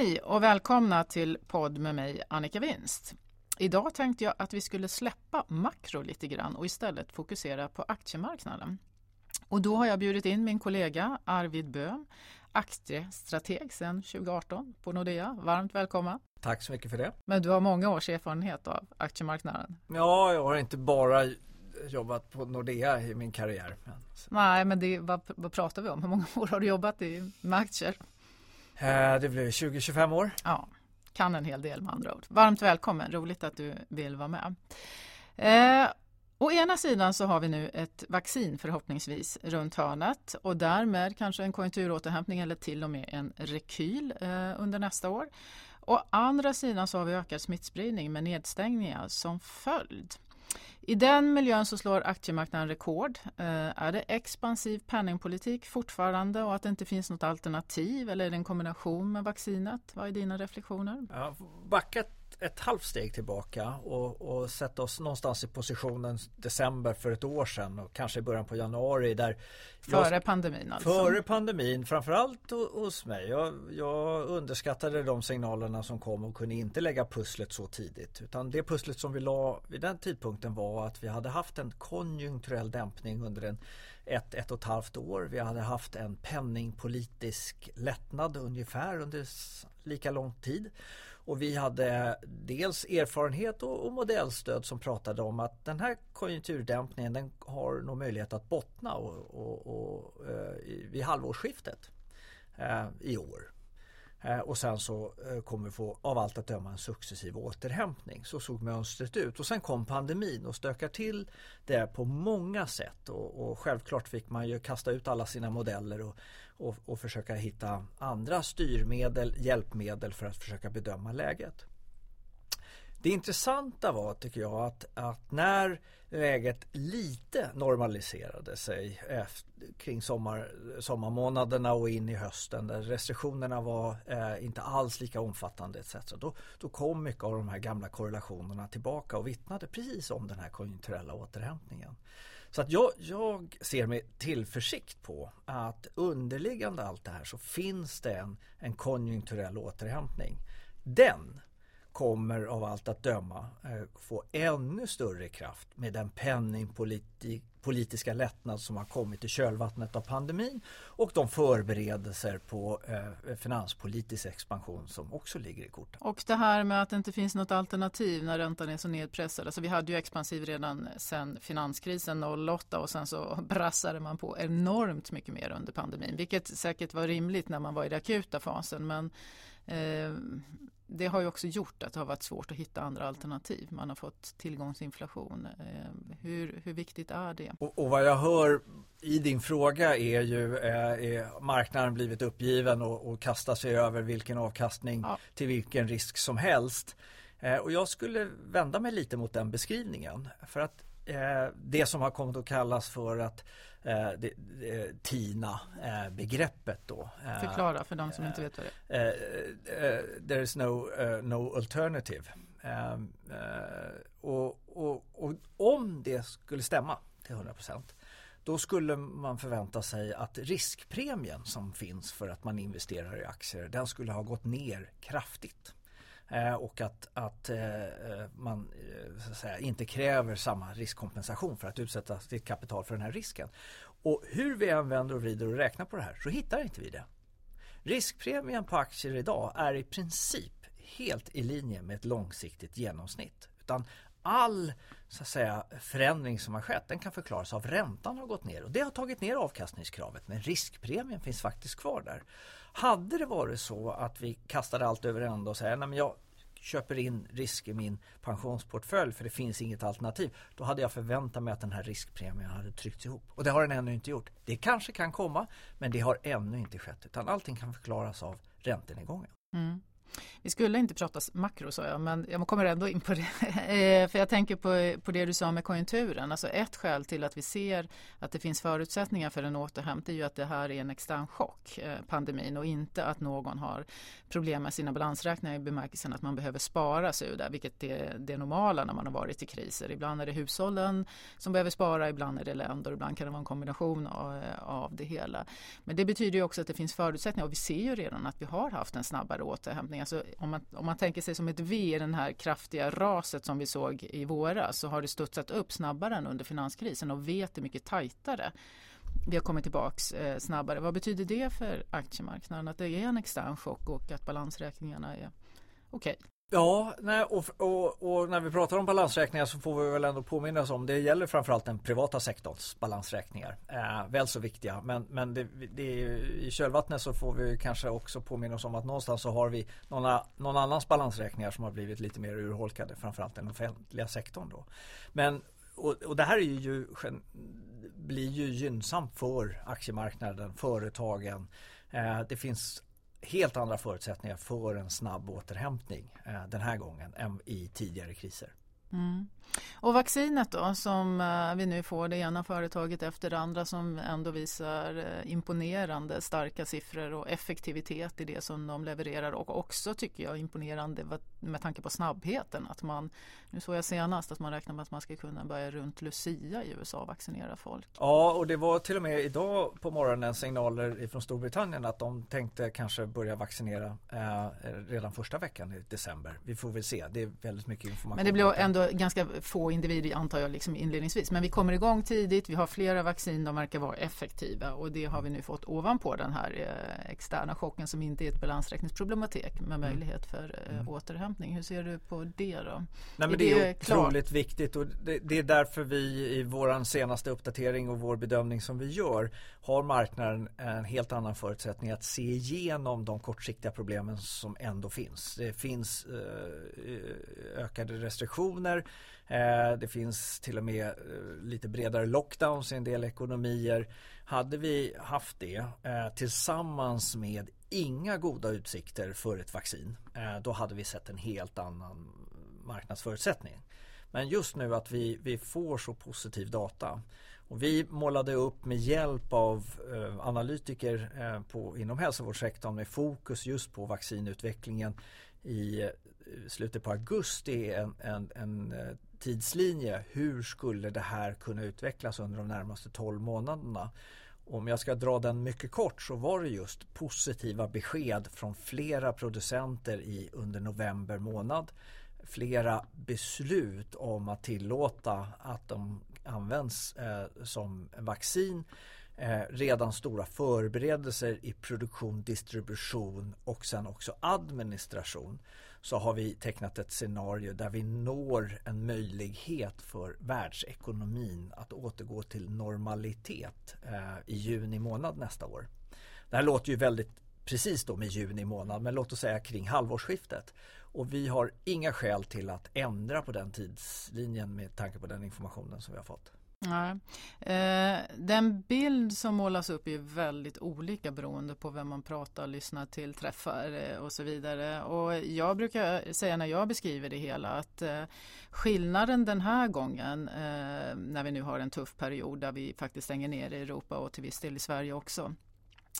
Hej och välkomna till podd med mig Annika Winst. Idag tänkte jag att vi skulle släppa makro lite grann och istället fokusera på aktiemarknaden. Och då har jag bjudit in min kollega Arvid Böhm, aktiestrateg sedan 2018 på Nordea. Varmt välkommen! Tack så mycket för det. Men du har många års erfarenhet av aktiemarknaden. Ja, jag har inte bara jobbat på Nordea i min karriär. Nej, men det, vad, vad pratar vi om? Hur många år har du jobbat i, med aktier? Eh, det blir 20-25 år. Ja, kan en hel del med andra ord. Varmt välkommen, roligt att du vill vara med. Eh, Å ena sidan så har vi nu ett vaccin förhoppningsvis runt hörnet och därmed kanske en konjunkturåterhämtning eller till och med en rekyl eh, under nästa år. Å andra sidan så har vi ökad smittspridning med nedstängningar som följd. I den miljön så slår aktiemarknaden rekord. Eh, är det expansiv penningpolitik fortfarande och att det inte finns något alternativ eller är det en kombination med vaccinet? Vad är dina reflektioner? Ja, backa ett halvt steg tillbaka och, och sätta oss någonstans i positionen december för ett år sedan och kanske i början på januari. Där före jag, pandemin alltså? Före pandemin, framförallt hos mig. Jag, jag underskattade de signalerna som kom och kunde inte lägga pusslet så tidigt. Utan det pusslet som vi la vid den tidpunkten var att vi hade haft en konjunkturell dämpning under en ett, ett och ett halvt år. Vi hade haft en penningpolitisk lättnad ungefär under lika lång tid. Och vi hade dels erfarenhet och, och modellstöd som pratade om att den här konjunkturdämpningen den har nog möjlighet att bottna och, och, och, eh, vid halvårsskiftet eh, i år. Eh, och sen så eh, kommer vi få av allt att döma en successiv återhämtning. Så såg mönstret ut. Och sen kom pandemin och stökar till det på många sätt. Och, och självklart fick man ju kasta ut alla sina modeller och, och, och försöka hitta andra styrmedel, hjälpmedel för att försöka bedöma läget. Det intressanta var tycker jag att, att när läget lite normaliserade sig efter, kring sommar, sommarmånaderna och in i hösten där restriktionerna var eh, inte alls lika omfattande etc. Då, då kom mycket av de här gamla korrelationerna tillbaka och vittnade precis om den här konjunkturella återhämtningen. Så att jag, jag ser med tillförsikt på att underliggande allt det här så finns det en, en konjunkturell återhämtning. Den kommer av allt att döma eh, få ännu större kraft med den penningpolitik politiska lättnad som har kommit i kölvattnet av pandemin och de förberedelser på eh, finanspolitisk expansion som också ligger i korten. Och det här med att det inte finns något alternativ när räntan är så nedpressad. Alltså vi hade ju expansiv redan sedan finanskrisen 08 och sen så brassade man på enormt mycket mer under pandemin, vilket säkert var rimligt när man var i den akuta fasen. Men det har ju också gjort att det har varit svårt att hitta andra alternativ. Man har fått tillgångsinflation. Eh, hur, hur viktigt är det? Och, och vad jag hör i din fråga är ju eh, är marknaden blivit uppgiven och, och kastar sig över vilken avkastning ja. till vilken risk som helst. Eh, och jag skulle vända mig lite mot den beskrivningen. För att det som har kommit att kallas för att eh, det, det, TINA-begreppet. då. Eh, Förklara för de som inte vet vad det är. Eh, there is no, no alternative. Och, och, och, om det skulle stämma till 100 procent då skulle man förvänta sig att riskpremien som finns för att man investerar i aktier den skulle ha gått ner kraftigt. Eh, och att, att eh, eh, man så att säga, inte kräver samma riskkompensation för att utsätta sitt kapital för den här risken. Och hur vi än vänder och vrider och räknar på det här så hittar inte vi det. Riskpremien på aktier idag är i princip helt i linje med ett långsiktigt genomsnitt. Utan all så att säga, förändring som har skett den kan förklaras av räntan har gått ner och det har tagit ner avkastningskravet men riskpremien finns faktiskt kvar där. Hade det varit så att vi kastade allt över ända och säger att jag köper in risk i min pensionsportfölj för det finns inget alternativ. Då hade jag förväntat mig att den här riskpremien hade tryckts ihop. Och det har den ännu inte gjort. Det kanske kan komma men det har ännu inte skett utan allting kan förklaras av räntenedgången. Mm. Vi skulle inte prata makro sa jag, men jag kommer ändå in på det. Eh, för jag tänker på, på det du sa med konjunkturen. Alltså ett skäl till att vi ser att det finns förutsättningar för en återhämtning är ju att det här är en extern chock, eh, pandemin, och inte att någon har problem med sina balansräkningar i bemärkelsen att man behöver spara sig ur det, vilket är det normala när man har varit i kriser. Ibland är det hushållen som behöver spara, ibland är det länder, ibland kan det vara en kombination av, av det hela. Men det betyder ju också att det finns förutsättningar och vi ser ju redan att vi har haft en snabbare återhämtning. Alltså om, man, om man tänker sig som ett V i den här kraftiga raset som vi såg i våras så har det studsat upp snabbare än under finanskrisen och V är mycket tajtare vi har kommit tillbaks eh, snabbare. Vad betyder det för aktiemarknaden? Att det är en extern chock och att balansräkningarna är okej? Okay. Ja, nej, och, och, och, när vi pratar om balansräkningar så får vi väl ändå påminna oss om det gäller framförallt den privata sektorns balansräkningar. Eh, väl så viktiga men, men det, det, i kölvattnet så får vi kanske också påminna oss om att någonstans så har vi någon, någon annans balansräkningar som har blivit lite mer urholkade framförallt den offentliga sektorn då. Men och, och det här är ju, blir ju gynnsamt för aktiemarknaden, företagen. Eh, det finns helt andra förutsättningar för en snabb återhämtning eh, den här gången än i tidigare kriser. Mm. Och vaccinet då som eh, vi nu får det ena företaget efter det andra som ändå visar eh, imponerande starka siffror och effektivitet i det som de levererar och också tycker jag imponerande med tanke på snabbheten att man nu såg jag senast att man räknar med att man ska kunna börja runt Lucia i USA vaccinera folk. Ja och det var till och med idag på morgonen signaler från Storbritannien att de tänkte kanske börja vaccinera eh, redan första veckan i december. Vi får väl se, det är väldigt mycket information. Men det blir ändå ganska få individer antar jag liksom inledningsvis. Men vi kommer igång tidigt, vi har flera vaccin, de verkar vara effektiva och det har vi nu fått ovanpå den här eh, externa chocken som inte är ett balansräkningsproblematik med mm. möjlighet för eh, mm. återhämtning. Hur ser du på det då? Nej, men det, är otroligt viktigt och det, det, är därför vi i vår senaste uppdatering och vår bedömning som vi gör har marknaden en helt annan förutsättning att se igenom de kortsiktiga problemen som ändå finns. Det finns eh, ökade restriktioner Eh, det finns till och med eh, lite bredare lockdowns i en del ekonomier. Hade vi haft det eh, tillsammans med inga goda utsikter för ett vaccin då hade vi sett en helt annan marknadsförutsättning. Men just nu att vi, vi får så positiv data och vi målade upp med hjälp av eh, analytiker eh, på, inom hälsovårdssektorn med fokus just på vaccinutvecklingen i slutet på augusti en, en, en tidslinje. Hur skulle det här kunna utvecklas under de närmaste 12 månaderna? Om jag ska dra den mycket kort så var det just positiva besked från flera producenter i, under november månad. Flera beslut om att tillåta att de används eh, som vaccin. Eh, redan stora förberedelser i produktion, distribution och sen också administration så har vi tecknat ett scenario där vi når en möjlighet för världsekonomin att återgå till normalitet eh, i juni månad nästa år. Det här låter ju väldigt precis då med juni månad men låt oss säga kring halvårsskiftet. Och vi har inga skäl till att ändra på den tidslinjen med tanke på den informationen som vi har fått. Nej. Eh, den bild som målas upp är väldigt olika beroende på vem man pratar, lyssnar till, träffar eh, och så vidare. Och jag brukar säga när jag beskriver det hela att eh, skillnaden den här gången eh, när vi nu har en tuff period där vi faktiskt stänger ner i Europa och till viss del i Sverige också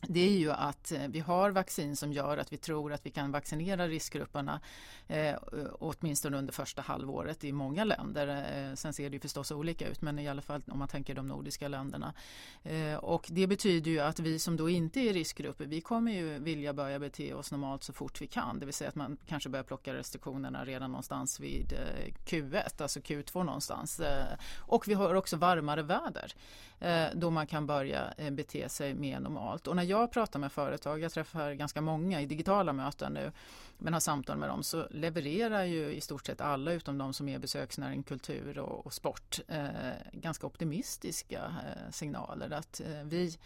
det är ju att eh, vi har vaccin som gör att vi tror att vi kan vaccinera riskgrupperna eh, eh, åtminstone under första halvåret i många länder. Eh, sen ser det ju förstås olika ut men i alla fall om man tänker de nordiska länderna. Eh, och det betyder ju att vi som då inte är riskgrupper vi kommer ju vilja börja bete oss normalt så fort vi kan. Det vill säga att man kanske börjar plocka restriktionerna redan någonstans vid eh, Q1, alltså Q2 någonstans. Eh, och vi har också varmare väder Eh, då man kan börja eh, bete sig mer normalt. Och när jag pratar med företag, jag träffar ganska många i digitala möten nu, men har samtal med dem, så levererar ju i stort sett alla utom de som är besöksnäring, kultur och, och sport eh, ganska optimistiska eh, signaler att eh, vi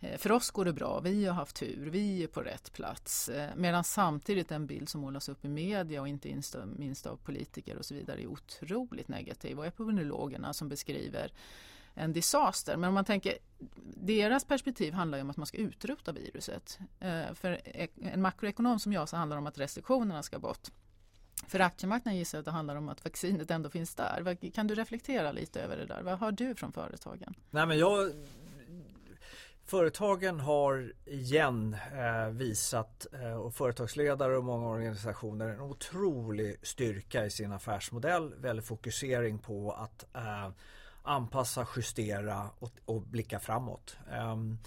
eh, för oss går det bra, vi har haft tur, vi är på rätt plats. Eh, medan samtidigt den bild som målas upp i media och inte minst av politiker och så vidare är otroligt negativ. Och epidemiologerna som beskriver en disaster. Men om man tänker, deras perspektiv handlar om att man ska utrota viruset. Eh, för e- en makroekonom som jag så handlar det om att restriktionerna ska bort. För aktiemarknaden gissar jag att det handlar om att vaccinet ändå finns där. Kan du reflektera lite över det där? Vad har du från företagen? Nej, men jag, Företagen har igen eh, visat eh, och företagsledare och många organisationer en otrolig styrka i sin affärsmodell. Väldigt fokusering på att eh, anpassa, justera och, och blicka framåt. Ehm,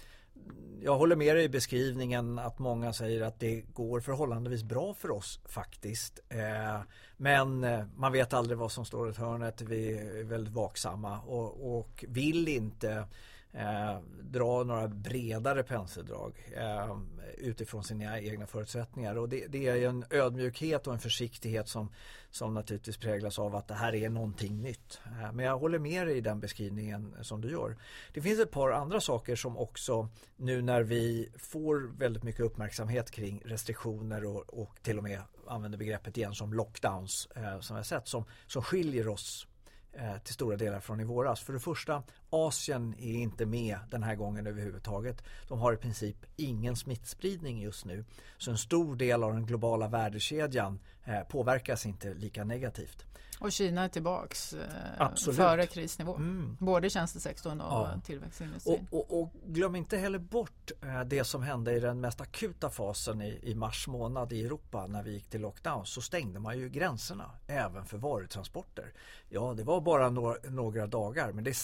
jag håller med dig i beskrivningen att många säger att det går förhållandevis bra för oss faktiskt. Ehm, men eh, man vet aldrig vad som står i hörnet. Vi är väldigt vaksamma och, och vill inte eh, dra några bredare penseldrag eh, utifrån sina egna förutsättningar. Och det, det, är en ödmjukhet och en försiktighet som, som naturligtvis präglas av att det här är någonting nytt. Eh, men jag håller med dig i den beskrivningen som du gör. Det finns ett par andra saker som också nu när vi får väldigt mycket uppmärksamhet kring restriktioner och, och till och med använder begreppet igen som lockdowns eh, som jag sett som, som skiljer oss eh, till stora delar från i våras. För det första, Asien är inte med den här gången överhuvudtaget. De har i princip ingen smittspridning just nu. Så en stor del av den globala värdekedjan eh, påverkas inte lika negativt. Och Kina är tillbaks eh, före krisnivå. Mm. Både tjänstesektorn och ja. tillväxtindustrin. Och, och, och, glöm inte heller bort eh, det som hände i den mest akuta fasen i, i, mars månad i Europa när vi gick till lockdown. Så stängde man ju gränserna även för varutransporter. Ja, det var bara några, några dagar men det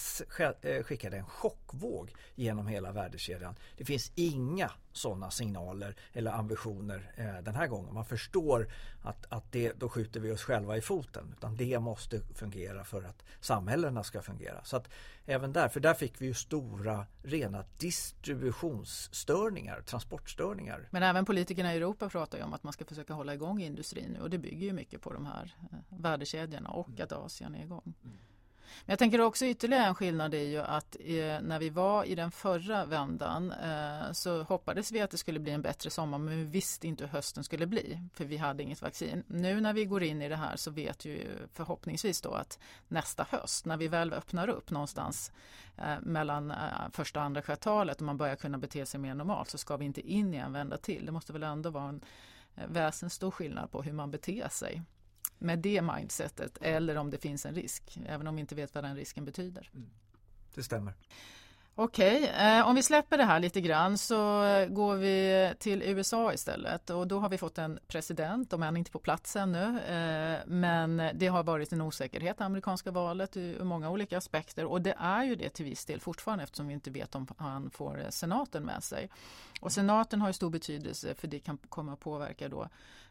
skickade en chockvåg genom hela värdekedjan. Det finns inga sådana signaler eller ambitioner eh, den här gången. Man förstår att, att det, då skjuter vi oss själva i foten. Utan det måste fungera för att samhällena ska fungera. Så att även där, för där fick vi ju stora rena distributionsstörningar, transportstörningar. Men även politikerna i Europa pratar ju om att man ska försöka hålla igång industrin nu och det bygger ju mycket på de här eh, värdekedjorna och att Asien är igång. Mm. Men jag tänker också ytterligare en skillnad är ju att eh, när vi var i den förra vändan eh, så hoppades vi att det skulle bli en bättre sommar men vi visste inte hur hösten skulle bli för vi hade inget vaccin. Nu när vi går in i det här så vet vi förhoppningsvis då att nästa höst när vi väl öppnar upp någonstans eh, mellan eh, första och andra kvartalet och man börjar kunna bete sig mer normalt så ska vi inte in i en vända till. Det måste väl ändå vara en eh, väsenstor skillnad på hur man beter sig med det mindsetet eller om det finns en risk, även om vi inte vet vad den risken betyder. Mm. Det stämmer. Okej, eh, om vi släpper det här lite grann så går vi till USA istället och då har vi fått en president, om än inte på plats ännu, eh, men det har varit en osäkerhet i amerikanska valet ur många olika aspekter och det är ju det till viss del fortfarande eftersom vi inte vet om han får senaten med sig. Och senaten har ju stor betydelse för det kan komma att påverka då Eh,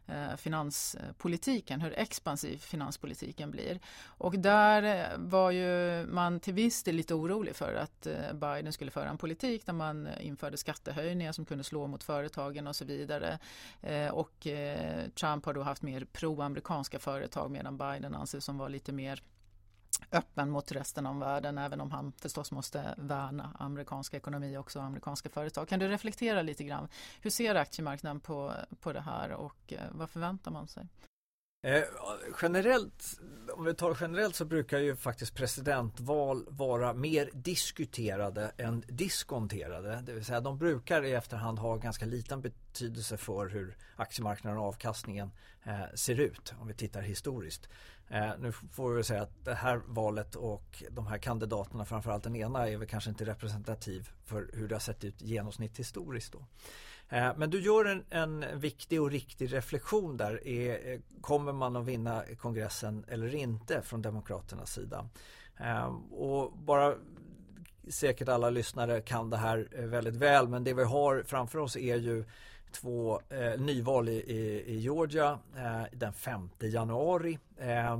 Eh, finanspolitiken, hur expansiv finanspolitiken blir. Och där eh, var ju man till viss del lite orolig för att eh, Biden skulle föra en politik där man införde skattehöjningar som kunde slå mot företagen och så vidare. Och Trump har då haft mer pro-amerikanska företag medan Biden anses som var lite mer öppen mot resten av världen även om han förstås måste värna amerikansk ekonomi också och amerikanska företag. Kan du reflektera lite grann? Hur ser aktiemarknaden på, på det här och eh, vad förväntar man sig? Eh, generellt, om vi tar generellt så brukar ju faktiskt presidentval vara mer diskuterade än diskonterade. Det vill säga de brukar i efterhand ha ganska liten betydelse för hur aktiemarknaden och avkastningen eh, ser ut om vi tittar historiskt. Eh, nu får vi säga att det här valet och de här kandidaterna, framförallt den ena, är väl kanske inte representativ för hur det har sett ut genomsnitt historiskt. Då. Eh, men du gör en, en, viktig och riktig reflektion där. Är, eh, kommer man att vinna kongressen eller inte från Demokraternas sida? Eh, och bara säkert alla lyssnare kan det här eh, väldigt väl men det vi har framför oss är ju två eh, nyval i, i, i Georgia eh, den 5 januari. Eh,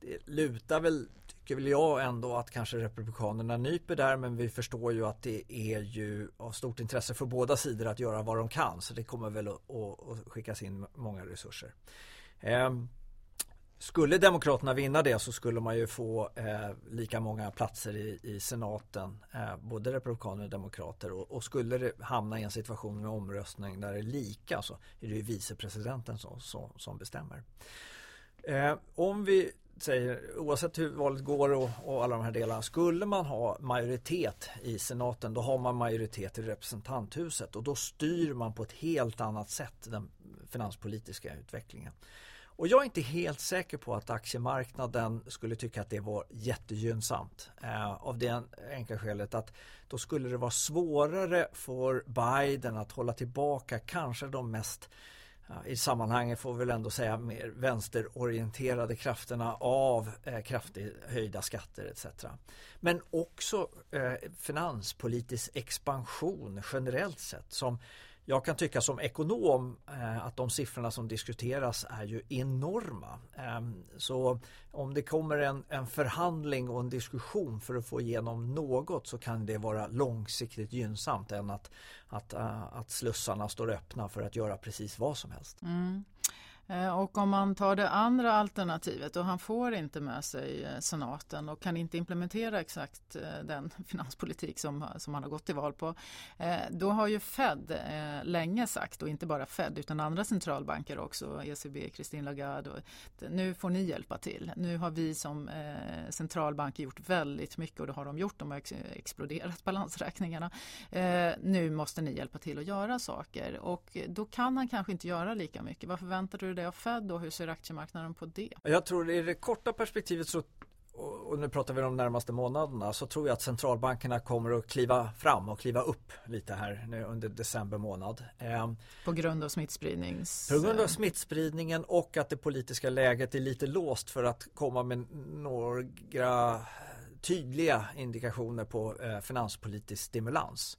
det lutar väl, tycker väl jag ändå att kanske Republikanerna nyper där men vi förstår ju att det är ju av stort intresse för båda sidor att göra vad de kan så det kommer väl att, att, att skickas in många resurser. Eh, skulle Demokraterna vinna det så skulle man ju få eh, lika många platser i, i senaten, eh, både republikaner och demokrater. Och, och, skulle det hamna i en situation med omröstning där det är lika så är det ju vicepresidenten som, som, som bestämmer. Eh, om vi säger, oavsett hur valet går och, och, alla de här delarna, skulle man ha majoritet i senaten då har man majoritet i representanthuset och då styr man på ett helt annat sätt den finanspolitiska utvecklingen. Och jag är inte helt säker på att aktiemarknaden skulle tycka att det var jättegynnsamt. Eh, av det enkla skälet att då skulle det vara svårare för Biden att hålla tillbaka kanske de mest i sammanhanget får vi väl ändå säga mer vänsterorienterade krafterna av eh, kraftigt höjda skatter etc. Men också eh, finanspolitisk expansion generellt sett som jag kan tycka som ekonom eh, att de siffrorna som diskuteras är ju enorma. Ehm, så om det kommer en, en, förhandling och en diskussion för att få igenom något så kan det vara långsiktigt gynnsamt än att, att, eh, att slussarna står öppna för att göra precis vad som helst. Mm. Eh, och om man tar det andra alternativet och han får inte med sig eh, senaten och kan inte implementera exakt eh, den finanspolitik som, som han har gått till val på. Då har ju Fed länge sagt och inte bara Fed utan andra centralbanker också, ECB, Christine Lagarde. Och, nu får ni hjälpa till. Nu har vi som centralbanker gjort väldigt mycket och det har de gjort. De har exploderat balansräkningarna. Nu måste ni hjälpa till att göra saker och då kan han kanske inte göra lika mycket. Vad förväntar du dig det av Fed och hur ser aktiemarknaden på det? Jag tror i det korta perspektivet så och nu pratar vi om de närmaste månaderna så tror jag att centralbankerna kommer att kliva fram och kliva upp lite här nu under december månad. Ehm, på grund av smittspridnings... På grund av smittspridningen och att det politiska läget är lite låst för att komma med några tydliga indikationer på eh, finanspolitisk stimulans.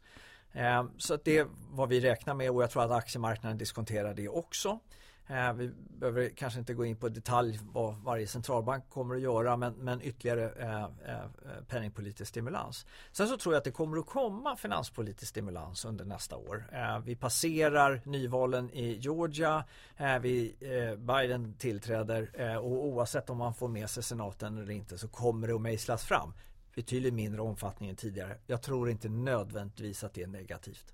Ehm, så det är vad vi räknar med och jag tror att aktiemarknaden diskonterar det också. Eh, vi behöver kanske inte gå in på detalj vad varje centralbank kommer att göra men, men ytterligare eh, eh penningpolitisk stimulans. Sen så tror jag att det kommer att komma finanspolitisk stimulans under nästa år. Eh, vi passerar nyvalen i Georgia, vi, Biden tillträder och oavsett om man får med sig senaten eller inte så kommer det att mejslas fram betydligt mindre omfattning än tidigare. Jag tror inte nödvändigtvis att det är negativt.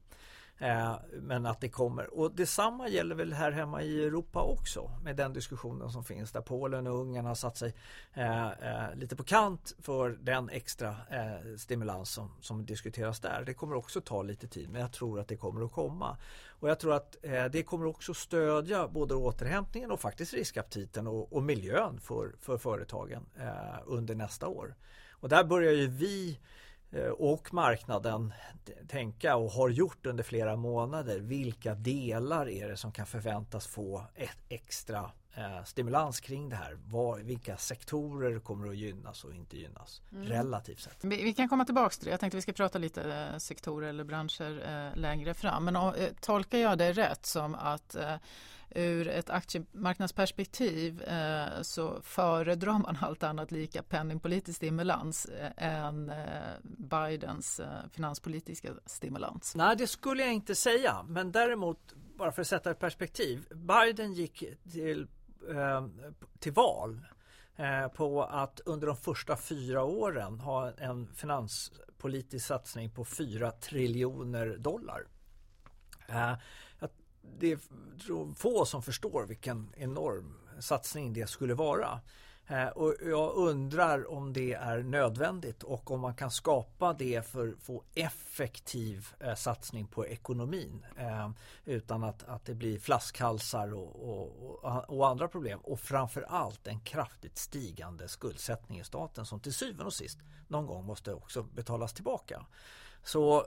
Eh, men att det kommer. Och detsamma gäller väl här hemma i Europa också med den diskussionen som finns där Polen och Ungern har satt sig eh, eh, lite på kant för den extra stimulans som, som diskuteras där. Det kommer också ta lite tid men jag tror att det kommer att komma. Och jag tror att det kommer också stödja både återhämtningen och faktiskt riskaptiten och, och miljön för, för företagen under nästa år. Och där börjar ju vi och marknaden tänka och har gjort under flera månader vilka delar är det som kan förväntas få ett extra eh, stimulans kring det här. Var, vilka sektorer kommer att gynnas och inte gynnas mm. relativt sett. Vi, vi, kan komma tillbaka till det. Jag tänkte vi ska prata lite eh, sektorer eller branscher eh, längre fram. Men eh, tolkar jag det rätt som att eh, ur ett aktiemarknadsperspektiv eh, så föredrar man allt annat lika penningpolitisk stimulans eh, än eh, Bidens eh, finanspolitiska stimulans. Nej, det skulle jag inte säga. Men däremot, bara för att sätta ett perspektiv. Biden gick till, eh, till val eh, på att under de första fyra åren ha en finanspolitisk satsning på 4 triljoner dollar eh, det är få som förstår vilken enorm satsning det skulle vara. Eh, och jag undrar om det är nödvändigt och om man kan skapa det för att få effektiv eh, satsning på ekonomin eh, utan att, att det blir flaskhalsar och, och, och, andra problem. Och framförallt en kraftigt stigande skuldsättning i staten som till syvende och sist någon gång måste också betalas tillbaka. Så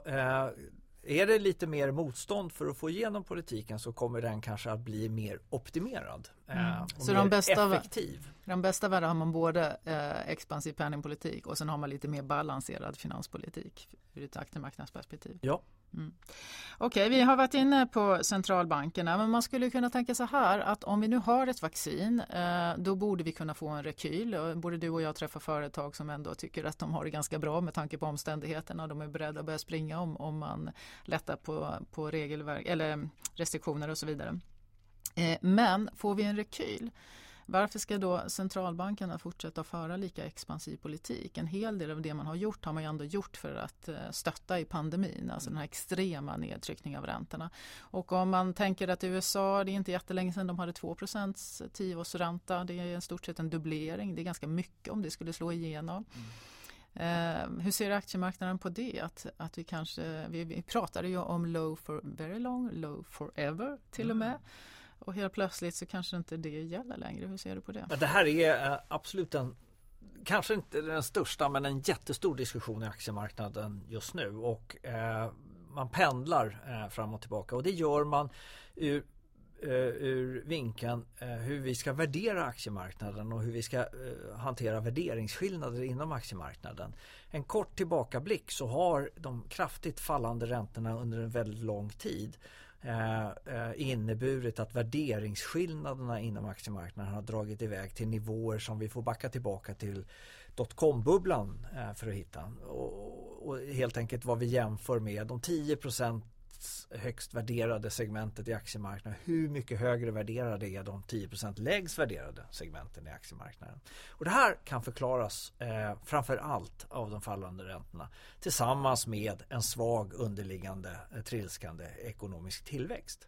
är det lite mer motstånd för att få igenom politiken så kommer den kanske att bli mer optimerad. Eh, mm. så de bästa, effektiv. de bästa världen har man både eh, expansiv penningpolitik och sen har man lite mer balanserad finanspolitik ur ett aktiemarknadsperspektiv. Ja. Mm. Okej, okay, vi har varit inne på centralbankerna men man skulle kunna tänka så här att om vi nu har ett vaccin eh, då borde vi kunna få en rekyl. Både du och jag träffar företag som ändå tycker att de har det ganska bra med tanke på omständigheterna. De är beredda att börja springa om, om man lättar på, på regelverk eller restriktioner och så vidare. Eh, men får vi en rekyl Varför ska då centralbankerna fortsätta föra lika expansiv politik? En hel del av det man har gjort har man ju ändå gjort för att eh, stötta i pandemin, alltså den här extrema nedtryckningen av räntorna. Och om man tänker att USA, det är inte jättelänge sedan de hade 2% tioårsränta, det är i stort sett en dubblering, det är ganska mycket om det skulle slå igenom. Mm. Eh, hur ser aktiemarknaden på det? Att, att vi kanske, vi, vi pratade ju om low for very long, low forever till och med. Och helt plötsligt så kanske inte det gäller längre. Hur ser du på det? Det här är eh, absolut en Kanske inte den största men en jättestor diskussion i aktiemarknaden just nu och eh, man pendlar eh, fram och tillbaka och det gör man ur eh, ur vinkeln eh, hur vi ska värdera aktiemarknaden och hur vi ska hantera värderingsskillnader inom aktiemarknaden. En kort tillbakablick så har de kraftigt fallande räntorna under en väldigt lång tid Eh, eh, inneburit att värderingsskillnaderna inom aktiemarknaden har dragit iväg till nivåer som vi får backa tillbaka till dotcom-bubblan eh, för att hitta. Och, och helt enkelt vad vi jämför med de 10 högst värderade segmentet i aktiemarknaden. Hur mycket högre värderade är de 10% lägst värderade segmenten i aktiemarknaden? Och det här kan förklaras eh, framför allt av de fallande räntorna tillsammans med en svag underliggande eh, trilskande ekonomisk tillväxt.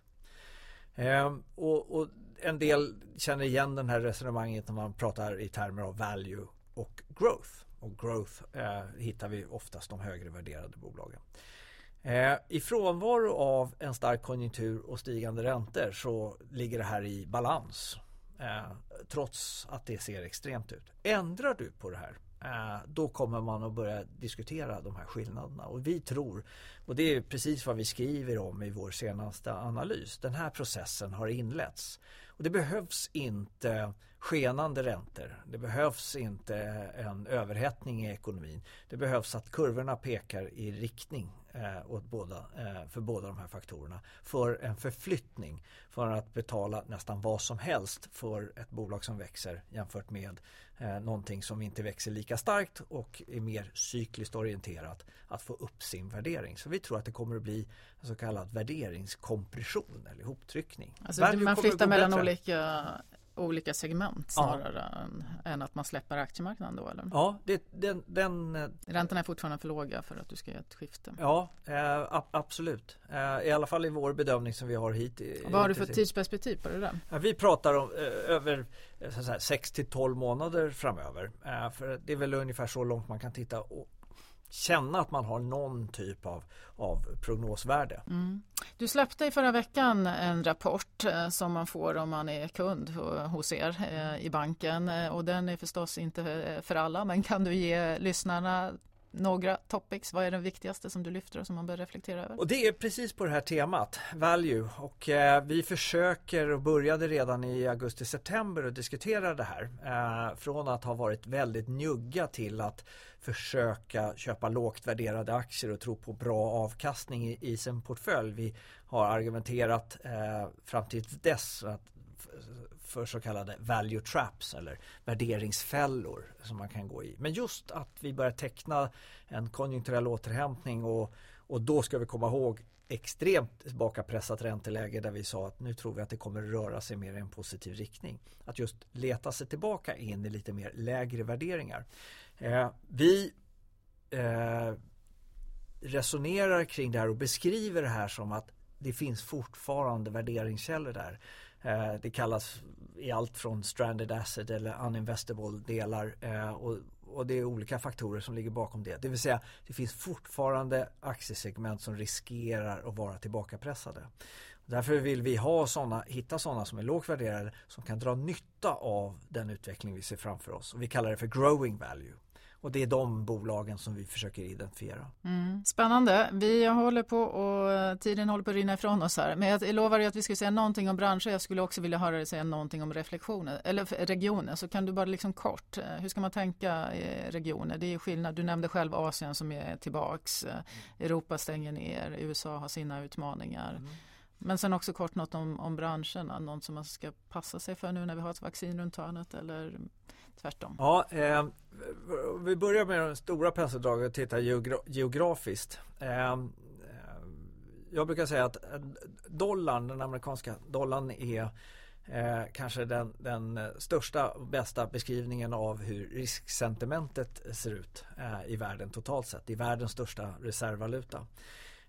Eh, och, och, en del känner igen den här resonemanget när man pratar i termer av value och growth. Och growth eh, hittar vi oftast de högre värderade bolagen. Eh, I frånvaro av en stark konjunktur och stigande räntor så ligger det här i balans. Eh, trots att det ser extremt ut. Ändrar du på det här eh, då kommer man att börja diskutera de här skillnaderna och vi tror och det är precis vad vi skriver om i vår senaste analys. Den här processen har inletts och det behövs inte skenande räntor. Det behövs inte en överhettning i ekonomin. Det behövs att kurvorna pekar i riktning eh, åt båda, eh, för båda de här faktorerna. För en förflyttning. För att betala nästan vad som helst för ett bolag som växer jämfört med eh, någonting som inte växer lika starkt och är mer cykliskt orienterat att få upp sin värdering. Så vi tror att det kommer att bli en så kallad värderingskompression eller ihoptryckning. Alltså man flyttar mellan olika olika segment snarare ja. än, än, att man släpper aktiemarknaden då? Eller? Ja, det, den, den, eh, Räntorna är fortfarande för låga för att du ska göra ett skifte? Ja, eh, absolut. Eh, I alla fall i vår bedömning som vi har hit. Vad har du för tidsperspektiv på det där? Ja, vi pratar om eh, över så säga, 6 till 12 månader framöver. Eh, för det är väl ungefär så långt man kan titta och, känna att man har någon typ av, av prognosvärde. Mm. Du släppte i förra veckan en rapport eh, som man får om man är kund hos er eh, i banken eh, och den är förstås inte för alla men kan du ge lyssnarna några topics? Vad är det viktigaste som du lyfter och som man bör reflektera över? Och det är precis på det här temat, value. Och eh, vi försöker och började redan i augusti-september att diskutera det här. Eh, från att ha varit väldigt njugga till att försöka köpa lågt värderade aktier och tro på bra avkastning i, i sin portfölj. Vi har argumenterat eh, fram till dess att för så kallade value traps eller värderingsfällor som man kan gå i. Men just att vi börjar teckna en konjunkturell återhämtning och, och då ska vi komma ihåg extremt tillbakapressat ränteläge där vi sa att nu tror vi att det kommer röra sig mer i en positiv riktning. Att just leta sig tillbaka in i lite mer lägre värderingar. Eh, vi eh, resonerar kring det här och beskriver det här som att det finns fortfarande värderingskällor där. Eh, det kallas i allt från stranded asset eller uninvestable delar eh, och, och, det är olika faktorer som ligger bakom det. Det vill säga det finns fortfarande aktiesegment som riskerar att vara tillbakapressade. Därför vill vi ha såna, hitta sådana som är lågt värderade som kan dra nytta av den utveckling vi ser framför oss. Och vi kallar det för growing value. Och det är de bolagen som vi försöker identifiera. Mm. Spännande. Vi håller på och tiden håller på att rinna ifrån oss här. Men jag lovar att vi ska säga någonting om branscher. Jag skulle också vilja höra dig säga någonting om reflektioner eller regioner. Så kan du bara liksom kort, eh, hur ska man tänka i regioner? Det är skillnad. Du nämnde själv Asien som är tillbaks. Mm. Europa stänger ner. USA har sina utmaningar. Mm. Men sen också kort något om, om branscherna, något som man ska passa sig för nu när vi har ett vaccin runt hörnet eller tvärtom? Ja, eh, vi börjar med de stora penseldragen och tittar geogra geografiskt. Ehm, eh, jag brukar säga att eh, dollarn, den amerikanska dollarn är eh, kanske den, den största och bästa beskrivningen av hur risksentimentet ser ut eh, i världen totalt sett. I världens största reservvaluta.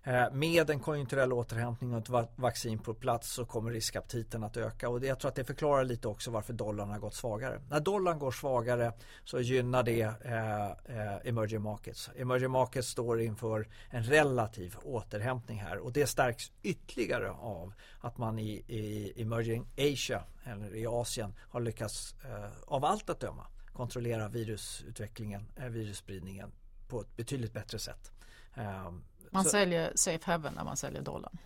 Eh, med en konjunkturell återhämtning och ett vaccin på plats så kommer riskaptiten att öka och jag tror att det förklarar lite också varför dollarn har gått svagare. När dollarn går svagare så gynnar det eh, eh, emerging markets. Emerging markets står inför en relativ återhämtning här och det stärks ytterligare av att man i, i emerging Asia eller i Asien har lyckats eh, av allt att döma kontrollera virusutvecklingen, eh, virusspridningen på ett betydligt bättre sätt. Ehm, man så, säljer safe haven när man säljer dollarn.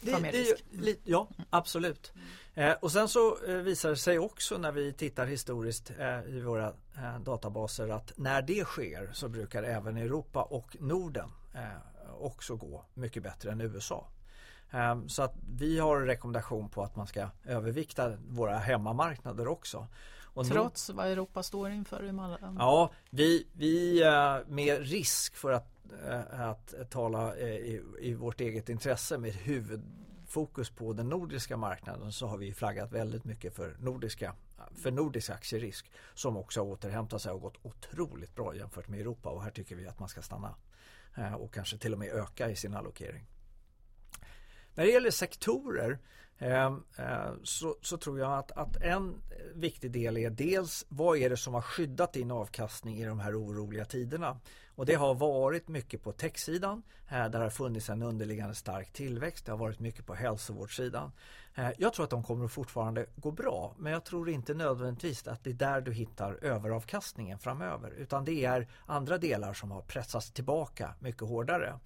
Det, det, ja, absolut. Eh, och sen så eh, visar det sig också när vi tittar historiskt eh, i våra eh, databaser att när det sker så brukar även Europa och Norden eh, också gå mycket bättre än USA. Ehm, så att vi har en rekommendation på att man ska övervikta våra hemmamarknader också. Och Trots vad Europa står inför? Ja, vi, vi eh, med risk för att Eh, att tala eh, i, i vårt eget intresse med huvudfokus på den nordiska marknaden så har vi flaggat väldigt mycket för nordiska för nordisk aktierisk som också har återhämtat sig och gått otroligt bra jämfört med Europa och här tycker vi att man ska stanna och kanske till och med öka i sin allokering. När det gäller sektorer Ehm, eh, så, så, tror jag att, att, en viktig del är dels vad är det som har skyddat din avkastning i de här oroliga tiderna? Och det har varit mycket på techsidan. Eh, där det har funnits en underliggande stark tillväxt. Det har varit mycket på hälsovårdssidan. Eh, jag tror att de kommer att fortfarande gå bra men jag tror inte nödvändigtvis att det är där du hittar överavkastningen framöver utan det är andra delar som har pressats tillbaka mycket hårdare.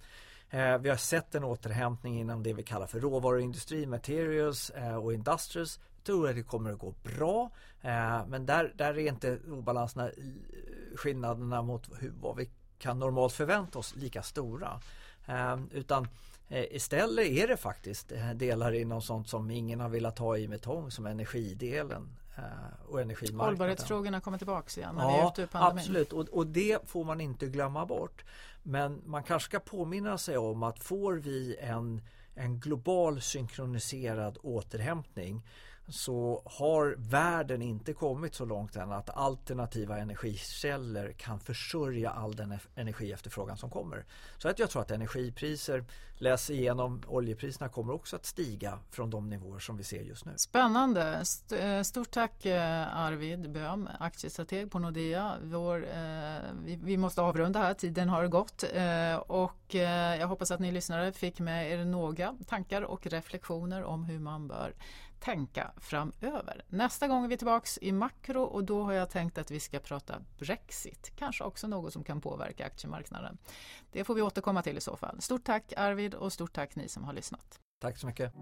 Eh, vi har sett en återhämtning inom det vi kallar för råvaruindustri, materials eh, och industrials. Jag tror att det kommer att gå bra eh, men där, där är inte obalanserna skillnaderna mot hur, vad vi kan normalt förvänta oss lika stora. Utan istället är det faktiskt delar inom sånt som ingen har velat ha i med tång som energidelen och energimarknaden. Hållbarhetsfrågorna kommer tillbaka igen när ja, vi är ute ur pandemin. Absolut och, och det får man inte glömma bort. Men man kanske ska påminna sig om att får vi en, en global synkroniserad återhämtning så har världen inte kommit så långt än att alternativa energikällor kan försörja all den energiefterfrågan som kommer. Så att jag tror att energipriser, läs igenom oljepriserna kommer också att stiga från de nivåer som vi ser just nu. Spännande! Eh, stort tack eh, Arvid Böhm, aktiestrateg på Nordea. Vår, eh, vi, måste avrunda här, tiden har gått eh, och eh, jag hoppas att ni lyssnare fick med er några tankar och reflektioner om hur man bör tänka framöver. Nästa gång är vi tillbaks i makro och då har jag tänkt att vi ska prata Brexit. Kanske också något som kan påverka aktiemarknaden. Det får vi återkomma till i så fall. Stort tack Arvid och stort tack ni som har lyssnat. Tack så mycket.